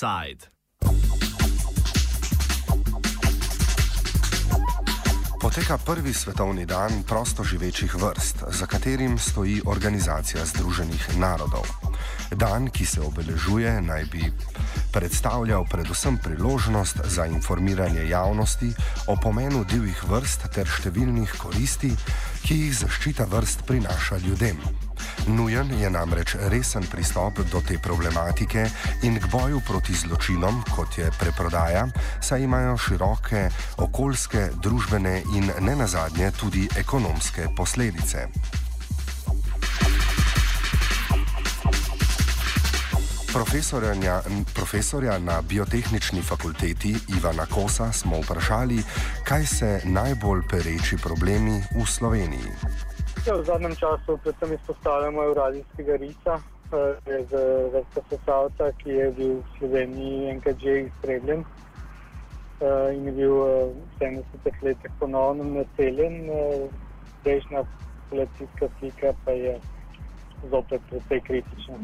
Offside. Poteka prvi svetovni dan prostoživečih vrst, za katerim stoji Organizacija Združenih narodov. Dan, ki se obeležuje, naj bi predstavljal predvsem priložnost za informiranje javnosti o pomenu divjih vrst ter številnih koristi, ki jih zaščita vrst prinaša ljudem. Nujen je namreč resen pristop do te problematike in k boju proti zločinom, kot je preprodaja, saj imajo široke okoljske, družbene in ne nazadnje tudi ekonomske posledice. Profesorja, profesorja na biotehnični fakulteti Ivana Kosa smo vprašali, kaj se najbolj pereči problemi v Sloveniji. Ja, v zadnjem času predvsem izpostavljamo Eurazijskega risa, eh, z vrsta sesavca, ki je bil v Sloveniji enkrat že izstreljen eh, in je bil v 70-ih letih ponovno naseljen. Eh, prejšnja populacijska slika pa je zopet precej kritična.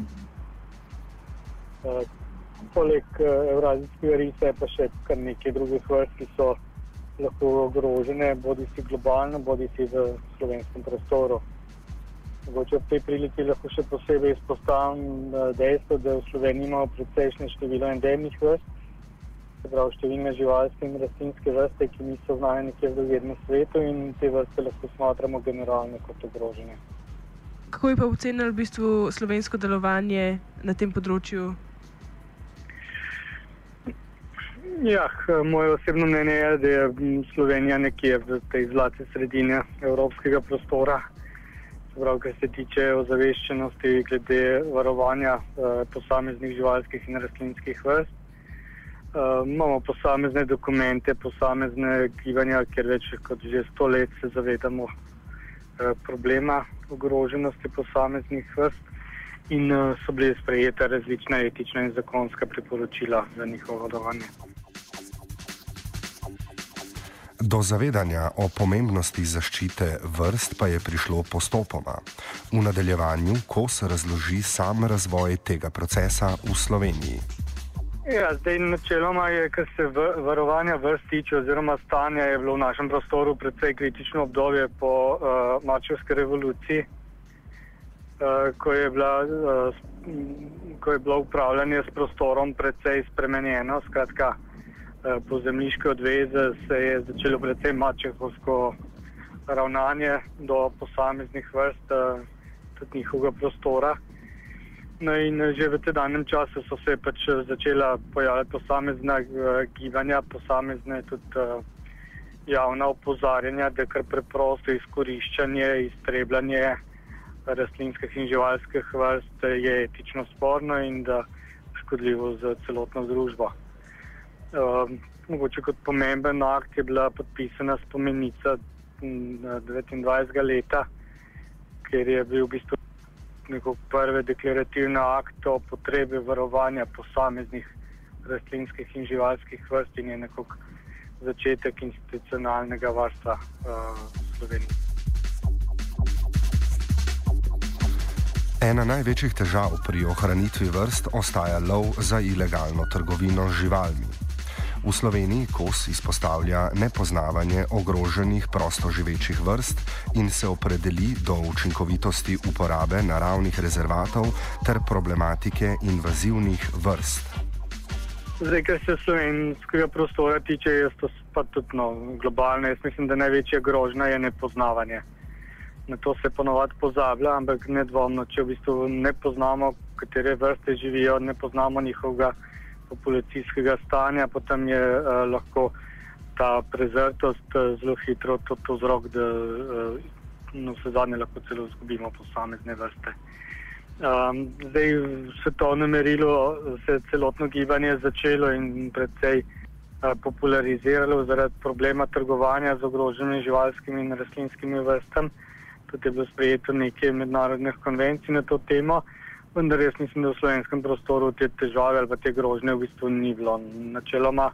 Eh, poleg eh, Evrazijskega risa je pa še kar nekaj drugih vrst, ki so lahko ogrožene, bodi si globalno, bodi si v slovenskem prostoru. Mogoče ob tej priliki lahko še posebej izpostavim eh, dejstvo, da v Sloveniji imamo precejšnje število endemnih vrst, se pravi številne živalske in rastlinske vrste, ki niso znane nekje v drugem svetu in te vrste lahko smatramo generalno kot ogrožene. Kako je pa ocenili v bistvu slovensko delovanje na tem področju Ja, moje osebno mnenje je, da je Slovenija nekje v tej zlati sredini evropskega prostora. Prav, kar se tiče ozaveščenosti glede varovanja eh, posameznih živalskih in rastlinskih vrst. Uh, imamo posamezne dokumente, posamezne gibanja, ker več kot že sto let se zavedamo uh, problema ogroženosti posameznih vrst in uh, so bile sprejete različna etična in zakonska priporočila za njihovo varovanje. Do zavedanja o pomembnosti zaščite vrst pa je prišlo postopoma. V nadaljevanju, ko se razloži sam razvoj tega procesa v Sloveniji. Ja, zdaj, načeloma je, kar se varovanja vrst tiče, oziroma stanja, je bilo v našem prostoru precej kritično obdobje po uh, Mačevski revoluciji, uh, ko, je bila, uh, ko je bilo upravljanje s prostorom precej spremenjeno. Skratka, Eh, po zemljiške odveze se je začelo predvsem mačehovsko ravnanje do posameznih vrst, eh, tudi njihovega prostora. No in že v tedanjem času so se pač začela pojavljati posamezna eh, gibanja, posamezne tudi javna opozarjanja, da je kar preprosto izkoriščanje, iztrebljanje rastlinskih in živalskih vrst je etično sporno in da škodljivo za celotno družbo. Um, mogoče kot pomemben akt je bila podpisana spomenica 29. leta, ker je bil v bistvu neko prve deklarativne akte o potrebi varovanja posameznih rastlinskih in živalskih vrst in je nekako začetek institucionalnega varstva uh, Slovenije. Ena največjih težav pri ohranitvi vrst ostaja lov za ilegalno trgovino z živalmi. V Sloveniji kos izpostavlja nepoznavanje ogroženih prostoživečih vrst in se opredeli do učinkovitosti uporabe naravnih rezervatov ter problematike invazivnih vrst. Zdaj, kar se slovenskega prostora tiče, je to pa tudi no, globalno. Jaz mislim, da največja grožnja je nepoznavanje. Na to se ponovadi pozablja, ampak nedvomno, če v bistvu ne poznamo, katere vrste živijo, ne poznamo njihovega populacijskega stanja, potem je uh, lahko ta prezrtost uh, zelo hitro tudi vzrok, da uh, no, vse zadnje lahko celo izgubimo posamezne vrste. Um, zdaj v svetovnem merilu se je celotno gibanje začelo in predvsej uh, populariziralo zaradi problema trgovanja z ogroženimi živalskimi in rastlinskimi vrstami. Tudi je bilo sprejeto nekaj mednarodnih konvencij na to temo. Uh, vendar jaz mislim, da v slovenskem prostoru te težave ali te grožnje v bistvu ni bilo. Načeloma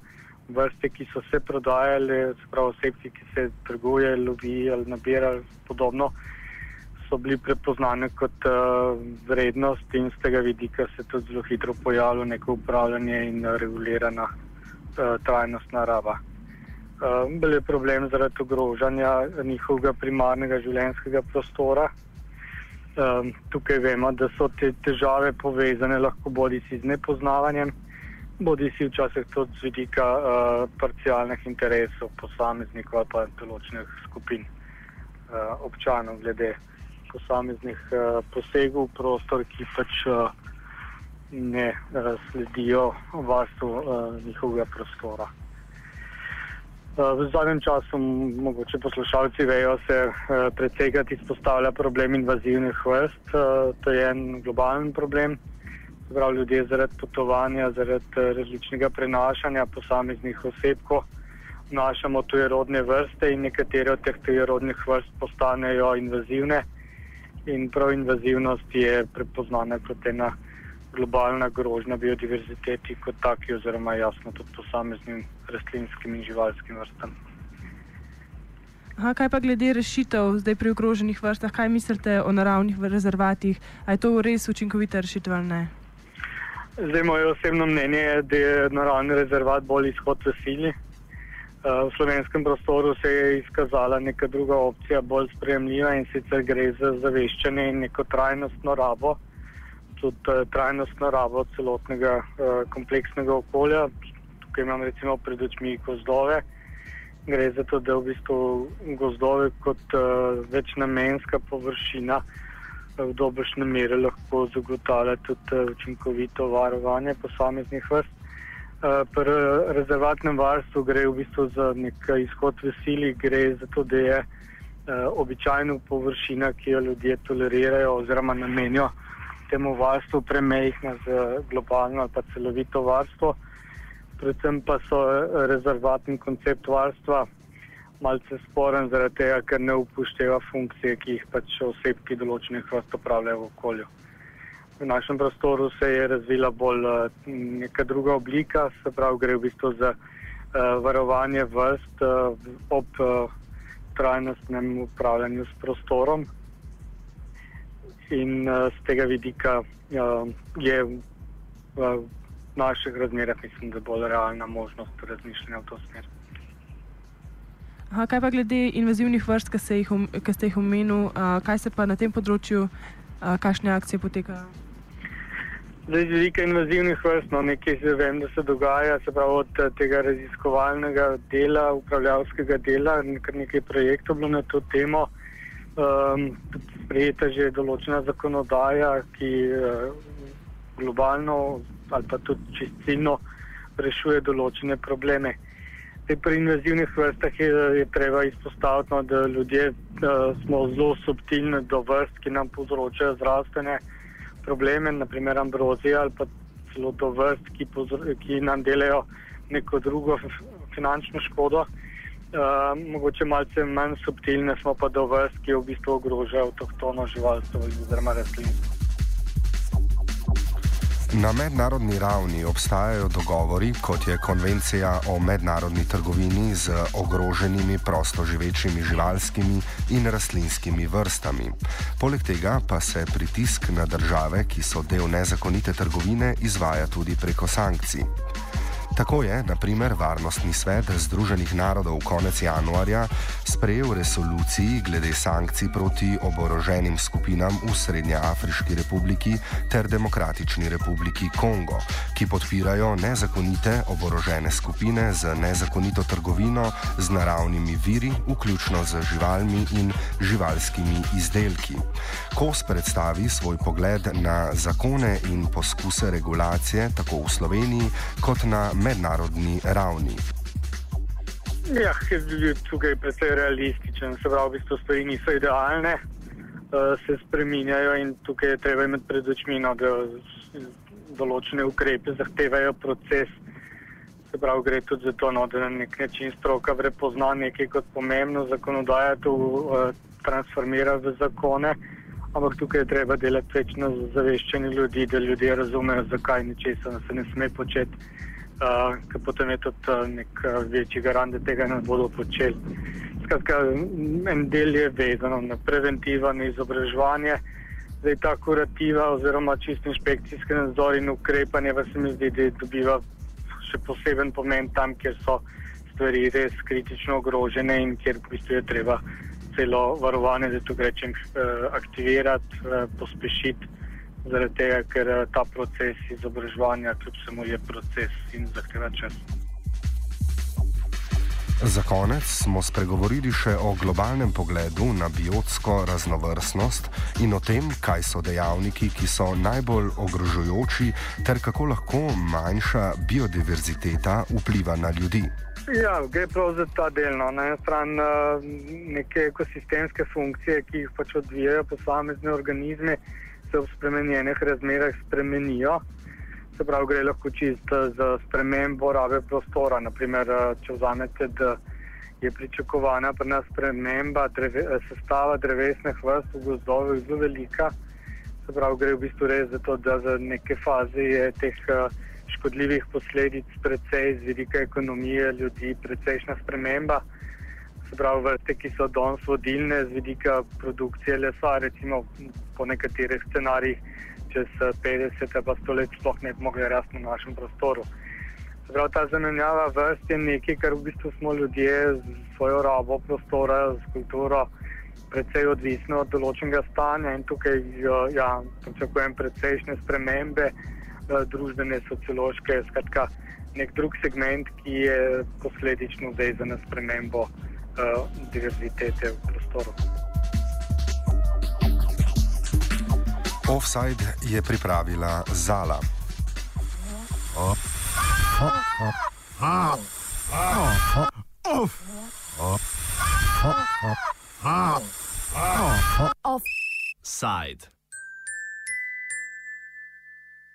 vrste, ki so se prodajale, spravo osebci, ki se trguje, lovi ali nabira podobno, so bili prepoznane kot uh, vrednost in z tega vidika se tudi zelo hitro pojavilo neko upravljanje in regulirana uh, trajnostna raba. Uh, Bil je problem zaradi ogrožanja njihovega primarnega življenjskega prostora. Um, tukaj vemo, da so te težave povezane lahko bodi si z nepoznavanjem, bodi si včasih tudi z vidika uh, parcialnih interesov posameznikov ali pa določenih skupin uh, občanov glede posameznih uh, posegov v prostor, ki pač uh, ne uh, sledijo varstvu uh, njihovega prostora. V zadnjem času, mogoče poslušalci vejo, se predvsejkrat izpostavlja problem invazivnih vrst. To je en globalen problem. Prav ljudje zaradi potovanja, zaradi različnega prenašanja posameznih oseb, ko vnašamo tujerodne vrste in nekatere od teh tujerodnih vrst postanejo invazivne. In prav invazivnost je prepoznana kot ena globalna grožnja biodiverziteti kot taki, oziroma jasno tudi posameznim rastlinskim in živalskim vrstam. Aha, kaj pa glede rešitev zdaj pri ogroženih vrstah? Kaj mislite o naravnih rezervatih? Ali je to res učinkovita rešitev ali ne? Zdaj, moje osebno mnenje je, da je naravni rezervat bolj izhod v sili. Uh, v slovenskem prostoru se je izkazala neka druga opcija, bolj sprejemljiva in sicer gre za zaveščanje in neko trajnostno rabo tudi uh, trajnostno rabo celotnega uh, kompleksnega okolja. Tukaj imam recimo pred očmi gozdove. Gre za to, da v bistvu gozdove kot uh, večnamenska površina v dobršne mere lahko zagotavlja tudi uh, učinkovito varovanje posameznih vrst. Uh, pri rezervatnem varstvu gre v bistvu za nek izhod v sili, gre za to, da je uh, običajno površina, ki jo ljudje tolerirajo oziroma namenijo temu varstvu premehna z globalno ali pa celovito varstvo. Predvsem pa so rezervatni koncept varstva malce sporen zaradi tega, ker ne upošteva funkcije, ki jih pač osebki določenih vrst opravljajo v okolju. V našem prostoru se je razvila bolj neka druga oblika, se pravi gre v bistvu za uh, varovanje vrst uh, ob uh, trajnostnem upravljanju s prostorom in uh, z tega vidika uh, je v naših razmerah, mislim, da bolj realna možnost razmišljanja v to smer. Aha, kaj pa glede invazivnih vrst, ki ste jih, um, jih omenili, uh, kaj se pa na tem področju, uh, kakšne akcije potekajo? Zdaj, z vidika invazivnih vrst, no, nekaj se vem, da se dogaja, se pravi od tega raziskovalnega dela, upravljavskega dela, nekaj, nekaj projektov bilo na to temo um, sprejeta že določena zakonodaja, ki uh, globalno ali pa tudi čistino rešuje določene probleme. Te pri invazivnih vrstah je, je treba izpostaviti, no, da ljudje uh, smo zelo subtilni do vrst, ki nam povzročajo zdravstvene probleme, naprimer ambrozija ali pa celo do vrst, ki, ki nam delajo neko drugo finančno škodo. Uh, mogoče malce manj subtilne smo pa do vrst, ki v bistvu ogrožajo avtohtono živalstvo oziroma rastlinstvo. Na mednarodni ravni obstajajo dogovori, kot je konvencija o mednarodni trgovini z ogroženimi prostoživečimi živalskimi in rastlinskimi vrstami. Poleg tega pa se pritisk na države, ki so del nezakonite trgovine, izvaja tudi preko sankcij. Tako je, na primer, Varnostni svet Združenih narodov konec januarja sprejel resoluciji glede sankcij proti oboroženim skupinam v Srednjeafriški republiki ter Demokratični republiki Kongo, ki podpirajo nezakonite oborožene skupine z nezakonito trgovino z naravnimi viri, vključno z živalmi in živalskimi izdelki. Kos predstavi svoj pogled na zakone in poskuse regulacije tako v Sloveniji kot na mednarodni ravni. Ja, tukaj je precej realističen, se pravi, v bistvu stvari niso idealne, uh, se spreminjajo in tukaj je treba imeti pred očmi, no, da določene ukrepe zahtevajo proces. Se pravi, gre tudi za to, no, da na nek način stroka prepozna nekaj kot pomembno, zakonodaja to uh, transformira v zakone, ampak tukaj je treba delati več na zaveščanju ljudi, da ljudje razumejo, zakaj ničesar se ne sme početi uh, ker potem je tudi uh, nek uh, večji garant, da tega ne bodo počeli. Skratka, en del je vezano na preventivo, na izobraževanje. Zdaj ta kurativa oziroma čisto inšpekcijski nadzor in ukrepanje pa se mi zdi, da dobiva še poseben pomen tam, kjer so stvari res kritično ogrožene in kjer v bistvu je treba celo varovanje, da tu rečem, eh, aktivirati, eh, pospešiti, zaradi tega, ker eh, ta proces izobraževanja kljub samo je proces in zahteva čas. Za konec smo spregovorili še o globalnem pogledu na biotsko raznovrstnost in o tem, kaj so dejavniki, ki so najbolj ogrožujoči, ter kako lahko manjša biodiverziteta vpliva na ljudi. Ja, gre prav za ta del. No. Na eni strani uh, neke ekosistemske funkcije, ki jih pač odvijajo posamezne organizme, se v spremenjenih razmerah spremenijo se pravi, gre lahko čisto za spremembo rabe prostora. Naprimer, eh, če vzamete, da je pričakovana pri nas sprememba dreve, eh, sestava drevesnih vrst v gozdovih zelo velika. Se pravi, gre v bistvu res za to, da za neke faze je teh eh, škodljivih posledic precej z vidika ekonomije ljudi, precejšna sprememba. Se pravi, vrste, ki so danes vodilne z vidika produkcije lesa, recimo po nekaterih scenarijih čez 50 ali pa 100 let sploh ne bi mogli rasti na našem prostoru. Prav ta zamenjava vrst je nekaj, kar v bistvu smo ljudje z svojo rabo prostora, z kulturo, precej odvisni od določenega stanja in tukaj ja, pričakujem precejšnje spremembe eh, družbene, sociološke, skratka nek drug segment, ki je posledično vezan na spremembo uh, diverzitete v prostoru. Offside je pripravila Zala. Offside.